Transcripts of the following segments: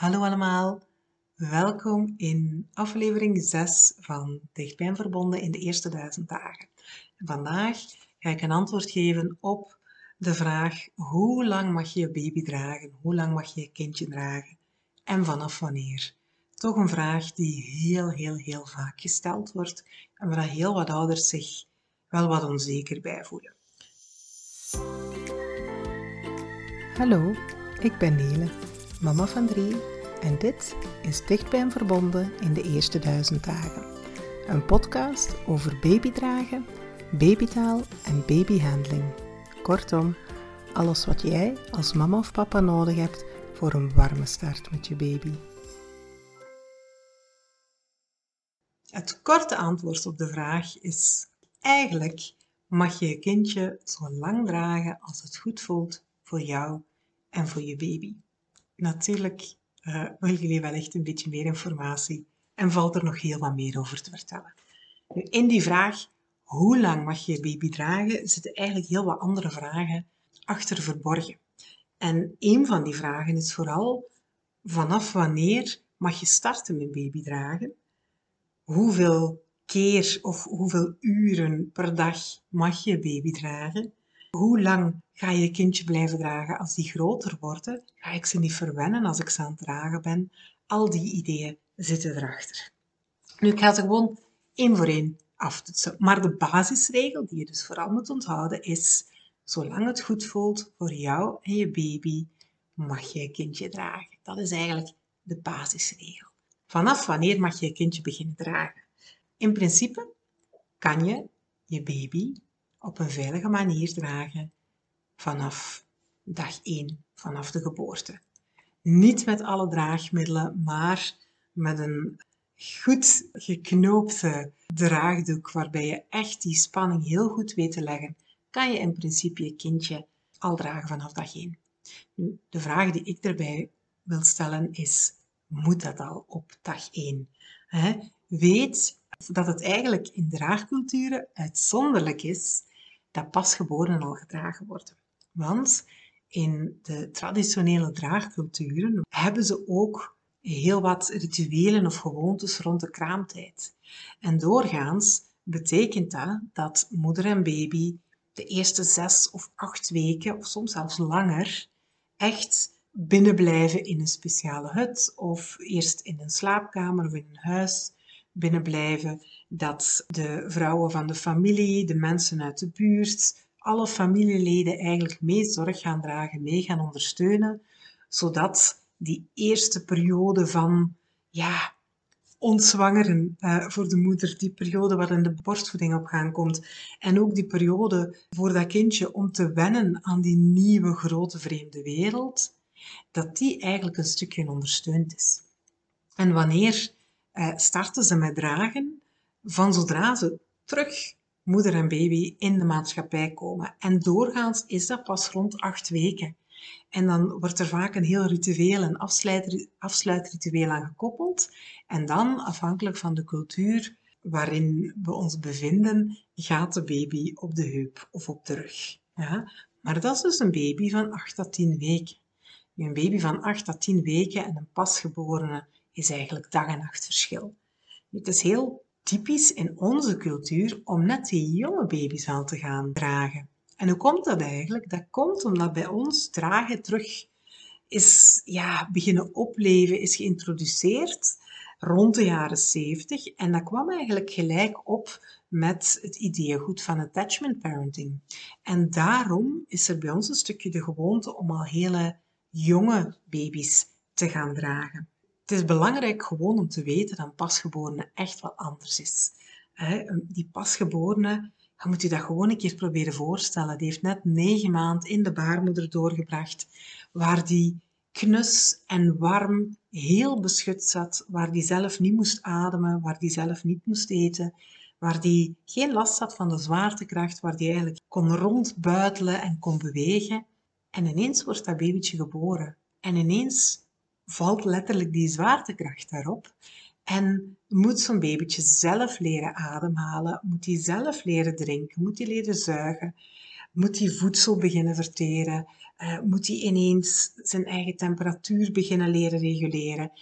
Hallo allemaal, welkom in aflevering 6 van Dichtbij Verbonden in de eerste duizend dagen. vandaag ga ik een antwoord geven op de vraag hoe lang mag je je baby dragen, hoe lang mag je je kindje dragen en vanaf wanneer. Toch een vraag die heel, heel, heel vaak gesteld wordt en waar heel wat ouders zich wel wat onzeker bij voelen. Hallo, ik ben Nele, mama van drie en dit is Dichtbij en Verbonden in de eerste duizend dagen. Een podcast over babydragen, babytaal en babyhandling. Kortom, alles wat jij als mama of papa nodig hebt voor een warme start met je baby. Het korte antwoord op de vraag is eigenlijk mag je je kindje zo lang dragen als het goed voelt voor jou en voor je baby. Natuurlijk uh, willen jullie wellicht een beetje meer informatie en valt er nog heel wat meer over te vertellen. Nu, in die vraag, hoe lang mag je baby dragen, zitten eigenlijk heel wat andere vragen achter verborgen. En een van die vragen is vooral, vanaf wanneer mag je starten met baby dragen? Hoeveel keer of hoeveel uren per dag mag je baby dragen? Hoe lang ga je kindje blijven dragen als die groter worden? Ga ik ze niet verwennen als ik ze aan het dragen ben? Al die ideeën zitten erachter. Nu, ik ga ze gewoon één voor één aftoetsen. Maar de basisregel die je dus vooral moet onthouden is, zolang het goed voelt voor jou en je baby, mag je je kindje dragen. Dat is eigenlijk de basisregel. Vanaf wanneer mag je je kindje beginnen dragen? In principe kan je je baby op een veilige manier dragen vanaf dag 1, vanaf de geboorte. Niet met alle draagmiddelen, maar met een goed geknoopte draagdoek waarbij je echt die spanning heel goed weet te leggen, kan je in principe je kindje al dragen vanaf dag 1. Nu, de vraag die ik erbij wil stellen is, moet dat al op dag 1? Weet dat het eigenlijk in draagculturen uitzonderlijk is dat pasgeborenen al gedragen worden. Want in de traditionele draagculturen hebben ze ook heel wat rituelen of gewoontes rond de kraamtijd. En doorgaans betekent dat dat moeder en baby de eerste zes of acht weken, of soms zelfs langer, echt binnenblijven in een speciale hut of eerst in een slaapkamer of in een huis binnenblijven, dat de vrouwen van de familie, de mensen uit de buurt, alle familieleden eigenlijk mee zorg gaan dragen, mee gaan ondersteunen, zodat die eerste periode van ja, ontzwangeren uh, voor de moeder, die periode waarin de borstvoeding op gang komt en ook die periode voor dat kindje om te wennen aan die nieuwe grote vreemde wereld, dat die eigenlijk een stukje ondersteund is. En wanneer starten ze met dragen van zodra ze terug moeder en baby in de maatschappij komen. En doorgaans is dat pas rond acht weken. En dan wordt er vaak een heel ritueel, een afsluitritueel aan gekoppeld. En dan, afhankelijk van de cultuur waarin we ons bevinden, gaat de baby op de heup of op de rug. Ja? Maar dat is dus een baby van 8 tot 10 weken. Een baby van 8 tot 10 weken en een pasgeborene is eigenlijk dag en nacht verschil. Het is heel typisch in onze cultuur om net die jonge baby's aan te gaan dragen. En hoe komt dat eigenlijk? Dat komt omdat bij ons dragen terug is ja, beginnen opleven, is geïntroduceerd rond de jaren 70. En dat kwam eigenlijk gelijk op met het ideeëngoed van attachment parenting. En daarom is er bij ons een stukje de gewoonte om al hele jonge baby's te gaan dragen. Het is belangrijk gewoon om te weten dat een pasgeborene echt wat anders is. Die pasgeborene, je moet je dat gewoon een keer proberen voorstellen. Die heeft net negen maanden in de baarmoeder doorgebracht, waar die knus en warm, heel beschut zat, waar die zelf niet moest ademen, waar die zelf niet moest eten, waar die geen last had van de zwaartekracht, waar die eigenlijk kon rondbuitelen en kon bewegen. En ineens wordt dat babytje geboren. En ineens valt letterlijk die zwaartekracht daarop. En moet zo'n babytje zelf leren ademhalen, moet hij zelf leren drinken, moet hij leren zuigen, moet hij voedsel beginnen verteren, Uh, moet hij ineens zijn eigen temperatuur beginnen leren reguleren?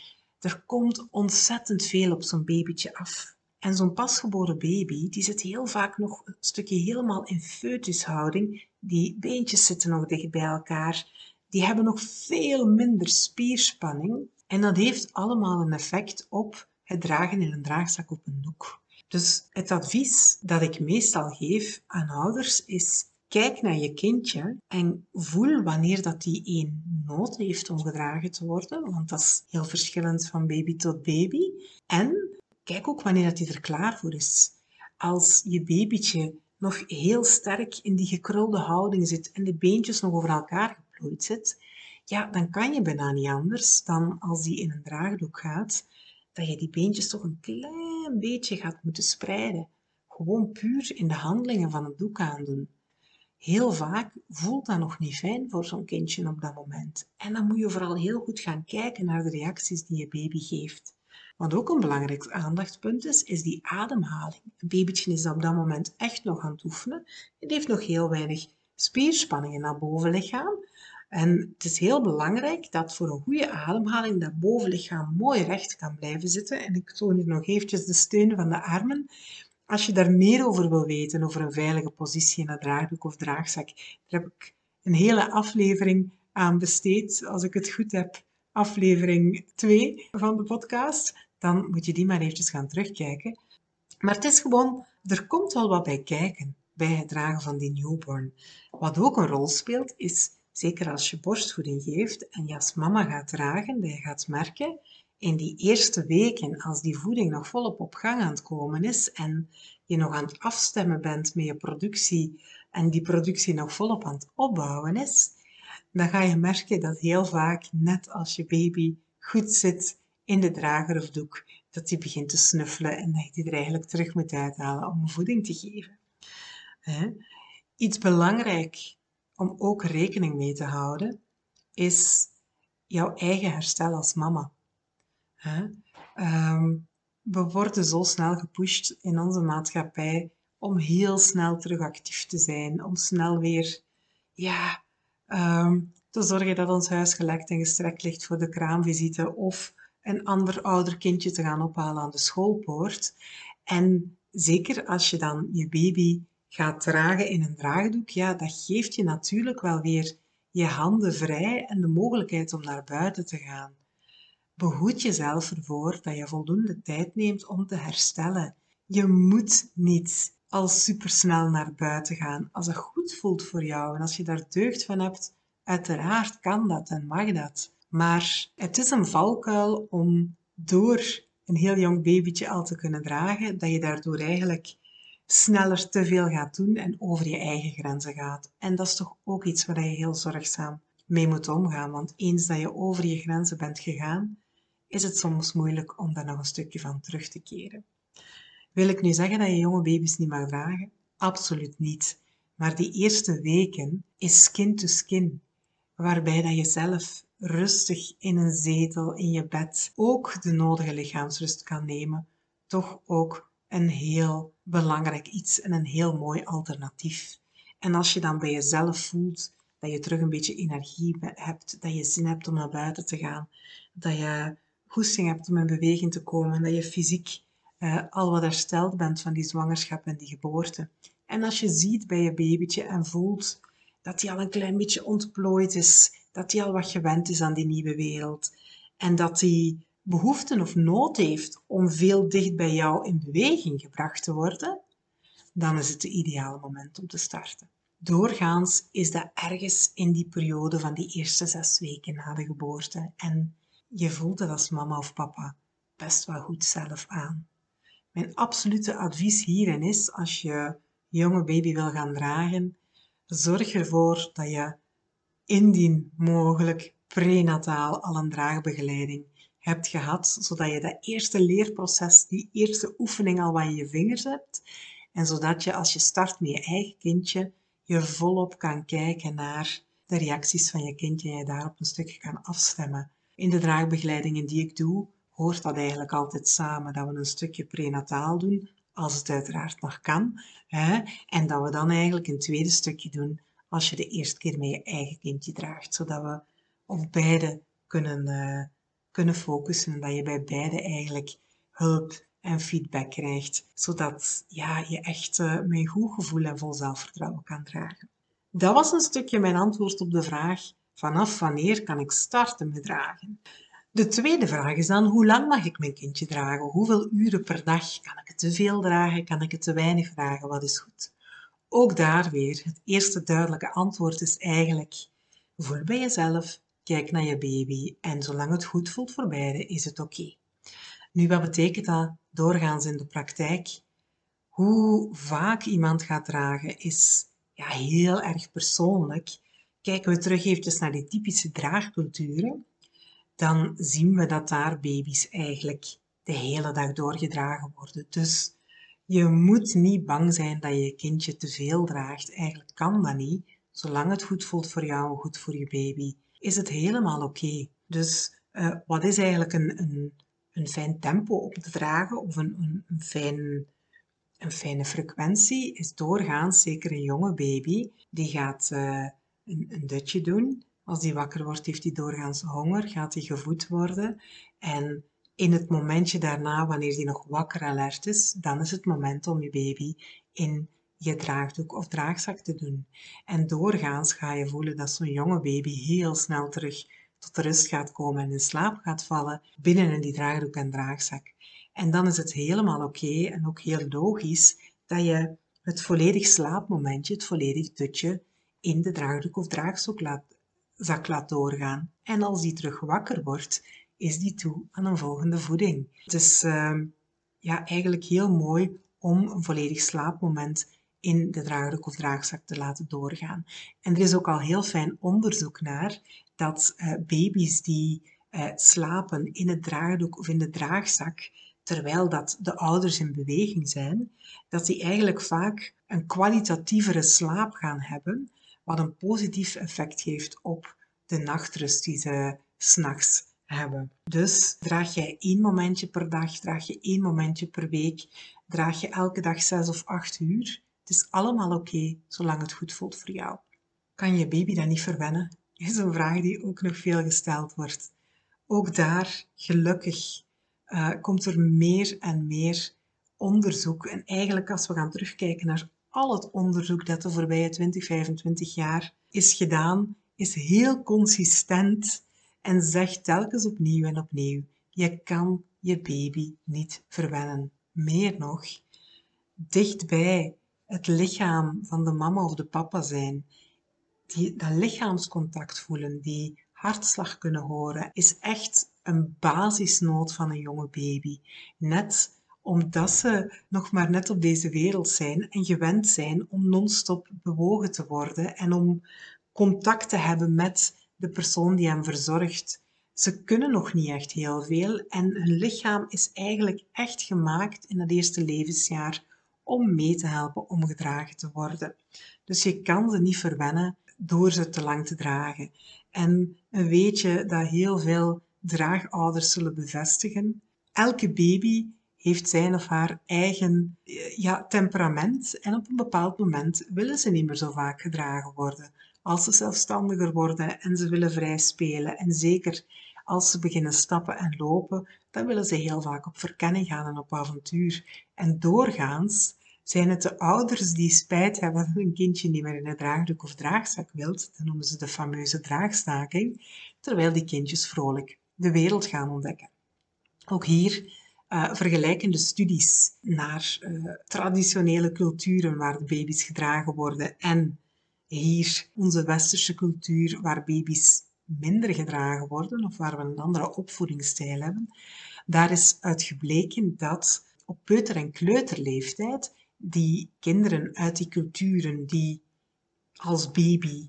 Er komt ontzettend veel op zo'n babytje af. En zo'n pasgeboren baby, die zit heel vaak nog een stukje helemaal in foetushouding. Die beentjes zitten nog dicht bij elkaar. Die hebben nog veel minder spierspanning. En dat heeft allemaal een effect op het dragen in een draagzak op een doek. Dus het advies dat ik meestal geef aan ouders is kijk naar je kindje en voel wanneer dat die een nood heeft om gedragen te worden, want dat is heel verschillend van baby tot baby. En kijk ook wanneer dat hij er klaar voor is. Als je babytje nog heel sterk in die gekrulde houding zit en de beentjes nog over elkaar zit, ja, dan kan je bijna niet anders dan als die in een draagdoek gaat, dat je die beentjes toch een klein beetje gaat moeten spreiden. Gewoon puur in de handelingen van het doek aandoen. Heel vaak voelt dat nog niet fijn voor zo'n kindje op dat moment. En dan moet je vooral heel goed gaan kijken naar de reacties die je baby geeft. Wat ook een belangrijk aandachtspunt is, is die ademhaling. Een babytje is op dat moment echt nog aan het oefenen. Het heeft nog heel weinig spierspanning in dat bovenlichaam. En het is heel belangrijk dat voor een goede ademhaling dat bovenlichaam mooi recht kan blijven zitten. En ik toon hier nog eventjes de steun van de armen. Als je daar meer over wil weten, over een veilige positie in een draagdoek of draagzak, daar heb ik een hele aflevering aan besteed, als ik het goed heb, aflevering 2 van de podcast. Dan moet je die maar eventjes gaan terugkijken. Maar het is gewoon, er komt wel wat bij kijken bij het dragen van die newborn. Wat ook een rol speelt, is zeker als je borstvoeding geeft en je als mama gaat dragen, dat je gaat merken in die eerste weken, als die voeding nog volop op gang aan het komen is en je nog aan het afstemmen bent met je productie en die productie nog volop aan het opbouwen is, dan ga je merken dat heel vaak, net als je baby goed zit in de drager of doek, dat die begint te snuffelen en dat je die er eigenlijk terug moet uithalen om voeding te geven. Iets belangrijk om ook rekening mee te houden, is jouw eigen herstel als mama. Ehm, we worden zo snel gepusht in onze maatschappij om heel snel terug actief te zijn, om snel weer ja, ehm, te zorgen dat ons huis gelekt en gestrekt ligt voor de kraamvisite of een ander ouder kindje te gaan ophalen aan de schoolpoort. En zeker als je dan je baby gaat dragen in een draagdoek, ja, dat geeft je natuurlijk wel weer je handen vrij en de mogelijkheid om naar buiten te gaan. Behoed jezelf ervoor dat je voldoende tijd neemt om te herstellen. Je moet niet al supersnel naar buiten gaan. Als het goed voelt voor jou en als je daar deugd van hebt, uiteraard kan dat en mag dat. Maar het is een valkuil om door een heel jong babytje al te kunnen dragen, dat je daardoor eigenlijk sneller te veel gaat doen en over je eigen grenzen gaat. En dat is toch ook iets waar je heel zorgzaam mee moet omgaan, want eens dat je over je grenzen bent gegaan, is het soms moeilijk om daar nog een stukje van terug te keren. Wil ik nu zeggen dat je jonge baby's niet mag dragen? Absoluut niet. Maar die eerste weken is skin to skin, waarbij dat je zelf rustig in een zetel in je bed ook de nodige lichaamsrust kan nemen, toch ook een heel belangrijk iets en een heel mooi alternatief. En als je dan bij jezelf voelt dat je terug een beetje energie hebt, dat je zin hebt om naar buiten te gaan, dat je goesting hebt om in beweging te komen, dat je fysiek uh, al wat hersteld bent van die zwangerschap en die geboorte. En als je ziet bij je babytje en voelt dat hij al een klein beetje ontplooid is, dat hij al wat gewend is aan die nieuwe wereld en dat hij behoefte of nood heeft om veel dicht bij jou in beweging gebracht te worden, dan is het het ideale moment om te starten. Doorgaans is dat ergens in die periode van die eerste zes weken na de geboorte en je voelt het als mama of papa best wel goed zelf aan. Mijn absolute advies hierin is, als je jonge baby wil gaan dragen, zorg ervoor dat je indien mogelijk prenataal al een draagbegeleiding hebt gehad, zodat je dat eerste leerproces, die eerste oefening al in je vingers hebt, en zodat je als je start met je eigen kindje, je volop kan kijken naar de reacties van je kindje en je daarop een stukje kan afstemmen. In de draagbegeleidingen die ik doe, hoort dat eigenlijk altijd samen, dat we een stukje prenataal doen, als het uiteraard nog kan, hè, en dat we dan eigenlijk een tweede stukje doen als je de eerste keer met je eigen kindje draagt, zodat we op beide kunnen, uh, kunnen focussen en dat je bij beide eigenlijk hulp en feedback krijgt, zodat ja, je echt uh, met goed gevoel en vol zelfvertrouwen kan dragen. Dat was een stukje mijn antwoord op de vraag vanaf wanneer kan ik starten met dragen? De tweede vraag is dan, hoe lang mag ik mijn kindje dragen? Hoeveel uren per dag? Kan ik het te veel dragen? Kan ik het te weinig dragen? Wat is goed? Ook daar weer, het eerste duidelijke antwoord is eigenlijk, voel bij jezelf, kijk naar je baby en zolang het goed voelt voor beide, is het oké. Nu, wat betekent dat doorgaans in de praktijk? Hoe vaak iemand gaat dragen is ja, heel erg persoonlijk. Kijken we terug eventjes naar die typische draagculturen, dan zien we dat daar baby's eigenlijk de hele dag doorgedragen worden. Dus je moet niet bang zijn dat je je kindje te veel draagt. Eigenlijk kan dat niet. Zolang het goed voelt voor jou, goed voor je baby, is het helemaal oké. Dus uh, wat is eigenlijk een, een, een fijn tempo op te dragen of een, een, fijn, een fijne frequentie? Is doorgaans, zeker een jonge baby, die gaat uh, een, een dutje doen. Als die wakker wordt, heeft hij doorgaans honger, gaat hij gevoed worden. En in het momentje daarna, wanneer die nog wakker alert is, dan is het moment om je baby in je draagdoek of draagzak te doen. En doorgaans ga je voelen dat zo'n jonge baby heel snel terug tot rust gaat komen en in slaap gaat vallen binnen in die draagdoek en draagzak. En dan is het helemaal oké en ook heel logisch dat je het volledig slaapmomentje, het volledig dutje, in de draagdoek of draagzak laat, zak laat doorgaan. En als die terug wakker wordt, is die toe aan een volgende voeding. Het is uh, ja, eigenlijk heel mooi om een volledig slaapmoment in de draagdoek of draagzak te laten doorgaan. En er is ook al heel fijn onderzoek naar dat uh, baby's die uh, slapen in het draagdoek of in de draagzak, terwijl dat de ouders in beweging zijn, dat die eigenlijk vaak een kwalitatievere slaap gaan hebben, wat een positief effect heeft op de nachtrust die ze s'nachts hebben. Dus draag jij één momentje per dag, draag je één momentje per week, draag je elke dag zes of acht uur. Het is allemaal oké, zolang het goed voelt voor jou. Kan je baby dat niet verwennen? Is een vraag die ook nog veel gesteld wordt. Ook daar, gelukkig, uh, komt er meer en meer onderzoek. En eigenlijk als we gaan terugkijken naar al het onderzoek dat de voorbije 20, 25 jaar is gedaan, is heel consistent en zegt telkens opnieuw en opnieuw: je kan je baby niet verwennen. Meer nog, dichtbij het lichaam van de mama of de papa zijn, die dat lichaamscontact voelen, die hartslag kunnen horen, is echt een basisnood van een jonge baby. Net omdat ze nog maar net op deze wereld zijn en gewend zijn om non-stop bewogen te worden en om contact te hebben met de persoon die hem verzorgt. Ze kunnen nog niet echt heel veel en hun lichaam is eigenlijk echt gemaakt in het eerste levensjaar om mee te helpen omgedragen te worden. Dus je kan ze niet verwennen door ze te lang te dragen. En een weetje dat heel veel draagouders zullen bevestigen. Elke baby heeft zijn of haar eigen ja, temperament en op een bepaald moment willen ze niet meer zo vaak gedragen worden als ze zelfstandiger worden en ze willen vrij spelen. En zeker als ze beginnen stappen en lopen, dan willen ze heel vaak op verkenning gaan en op avontuur. En doorgaans zijn het de ouders die spijt hebben dat hun kindje niet meer in een draagdoek of draagzak wilt. Dan noemen ze de fameuze draagstaking, terwijl die kindjes vrolijk de wereld gaan ontdekken. Ook hier uh, vergelijkende studies naar uh, traditionele culturen waar de baby's gedragen worden en hier onze westerse cultuur, waar baby's minder gedragen worden of waar we een andere opvoedingsstijl hebben, daar is uit gebleken dat op peuter- en kleuterleeftijd die kinderen uit die culturen die als baby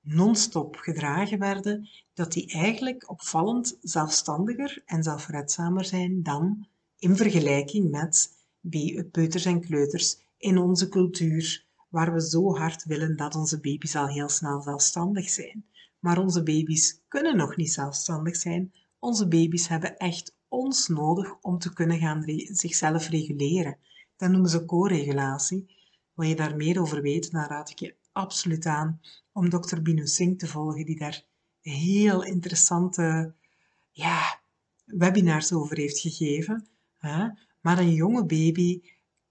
non-stop gedragen werden, dat die eigenlijk opvallend zelfstandiger en zelfredzamer zijn dan in vergelijking met peuters en kleuters in onze cultuur waar we zo hard willen dat onze baby's al heel snel zelfstandig zijn. Maar onze baby's kunnen nog niet zelfstandig zijn. Onze baby's hebben echt ons nodig om te kunnen gaan zichzelf reguleren. Dat noemen ze co-regulatie. Wil je daar meer over weten, dan raad ik je absoluut aan om dokter Bino Singh te volgen, die daar heel interessante ja, webinars over heeft gegeven. Maar een jonge baby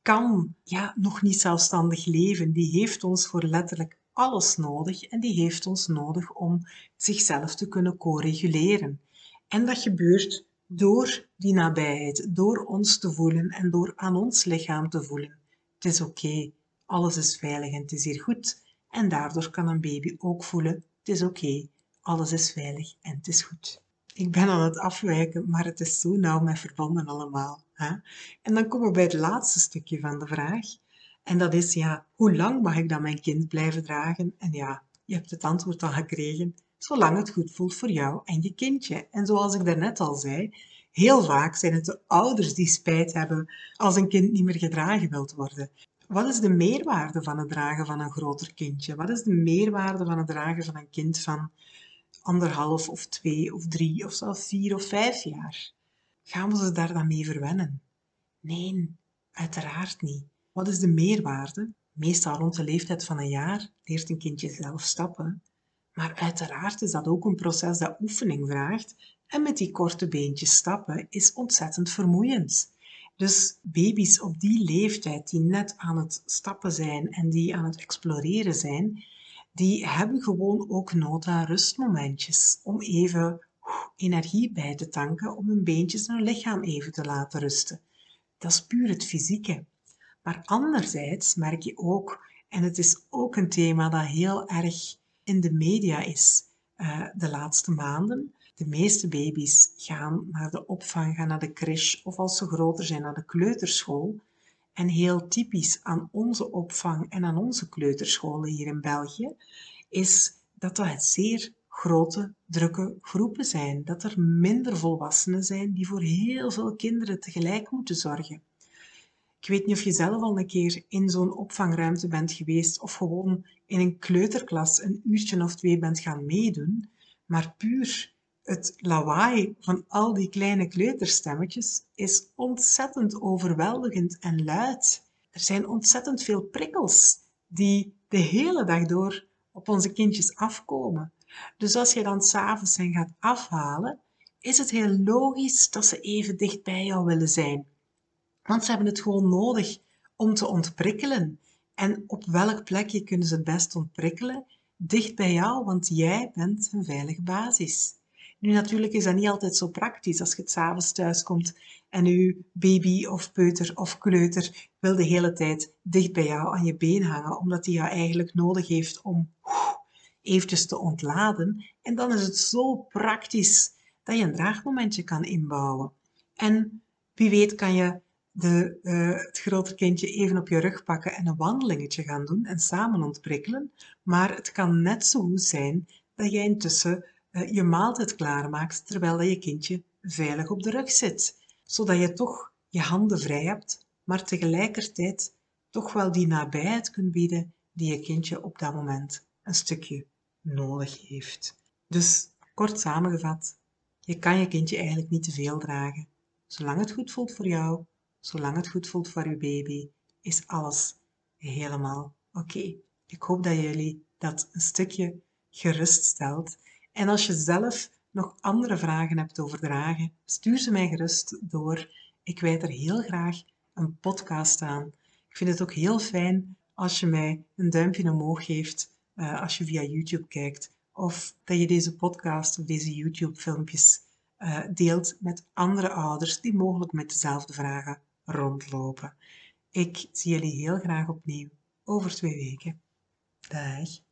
kan ja, nog niet zelfstandig leven. Die heeft ons voor letterlijk alles nodig en die heeft ons nodig om zichzelf te kunnen co-reguleren. En dat gebeurt door die nabijheid, door ons te voelen en door aan ons lichaam te voelen. Het is oké, alles is veilig en het is hier goed. En daardoor kan een baby ook voelen, het is oké, alles is veilig en het is goed. Ik ben aan het afwijken, maar het is zo nauw met verbonden allemaal. Hè? En dan komen we bij het laatste stukje van de vraag. En dat is, ja, hoe lang mag ik dan mijn kind blijven dragen? En ja, je hebt het antwoord al gekregen, zolang het goed voelt voor jou en je kindje. En zoals ik daarnet al zei, heel vaak zijn het de ouders die spijt hebben als een kind niet meer gedragen wilt worden. Wat is de meerwaarde van het dragen van een groter kindje? Wat is de meerwaarde van het dragen van een kind van anderhalf of twee of drie of zelfs vier of vijf jaar? Gaan we ze daar dan mee verwennen? Nee, uiteraard niet. Wat is de meerwaarde? Meestal rond de leeftijd van een jaar leert een kindje zelf stappen. Maar uiteraard is dat ook een proces dat oefening vraagt en met die korte beentjes stappen is ontzettend vermoeiend. Dus baby's op die leeftijd die net aan het stappen zijn en die aan het exploreren zijn, die hebben gewoon ook nood aan rustmomentjes om even energie bij te tanken om hun beentjes en hun lichaam even te laten rusten. Dat is puur het fysieke. Maar anderzijds merk je ook, en het is ook een thema dat heel erg in de media is uh, de laatste maanden. De meeste baby's gaan naar de opvang, gaan naar de crash of als ze groter zijn naar de kleuterschool. En heel typisch aan onze opvang en aan onze kleuterscholen hier in België is dat dat zeer grote, drukke groepen zijn. Dat er minder volwassenen zijn die voor heel veel kinderen tegelijk moeten zorgen. Ik weet niet of je zelf al een keer in zo'n opvangruimte bent geweest of gewoon in een kleuterklas een uurtje of twee bent gaan meedoen, maar puur het lawaai van al die kleine kleuterstemmetjes is ontzettend overweldigend en luid. Er zijn ontzettend veel prikkels die de hele dag door op onze kindjes afkomen. Dus als je dan s'avonds hen gaat afhalen, is het heel logisch dat ze even dicht bij jou willen zijn. Want ze hebben het gewoon nodig om te ontprikkelen. En op welk plekje kunnen ze het best ontprikkelen? Dicht bij jou, want jij bent een veilige basis. Nu natuurlijk is dat niet altijd zo praktisch als je het s'avonds thuis komt en uw baby of peuter of kleuter wil de hele tijd dicht bij jou aan je been hangen, omdat hij jou eigenlijk nodig heeft om eventjes te ontladen. En dan is het zo praktisch dat je een draagmomentje kan inbouwen. En wie weet kan je de, uh, het grote kindje even op je rug pakken en een wandelingetje gaan doen en samen ontprikkelen. Maar het kan net zo goed zijn dat jij intussen uh, je maaltijd klaarmaakt terwijl dat je kindje veilig op de rug zit. Zodat je toch je handen vrij hebt, maar tegelijkertijd toch wel die nabijheid kunt bieden die je kindje op dat moment een stukje nodig heeft. Dus kort samengevat, je kan je kindje eigenlijk niet te veel dragen. Zolang het goed voelt voor jou, zolang het goed voelt voor je baby, is alles helemaal oké. Ik hoop dat jullie dat een stukje geruststelt. En als je zelf nog andere vragen hebt over dragen, stuur ze mij gerust door. Ik wijd er heel graag een podcast aan. Ik vind het ook heel fijn als je mij een duimpje omhoog geeft uh, als je via YouTube kijkt. Of dat je deze podcast of deze YouTube-filmpjes uh, deelt met andere ouders die mogelijk met dezelfde vragen rondlopen. Ik zie jullie heel graag opnieuw over twee weken. Dag.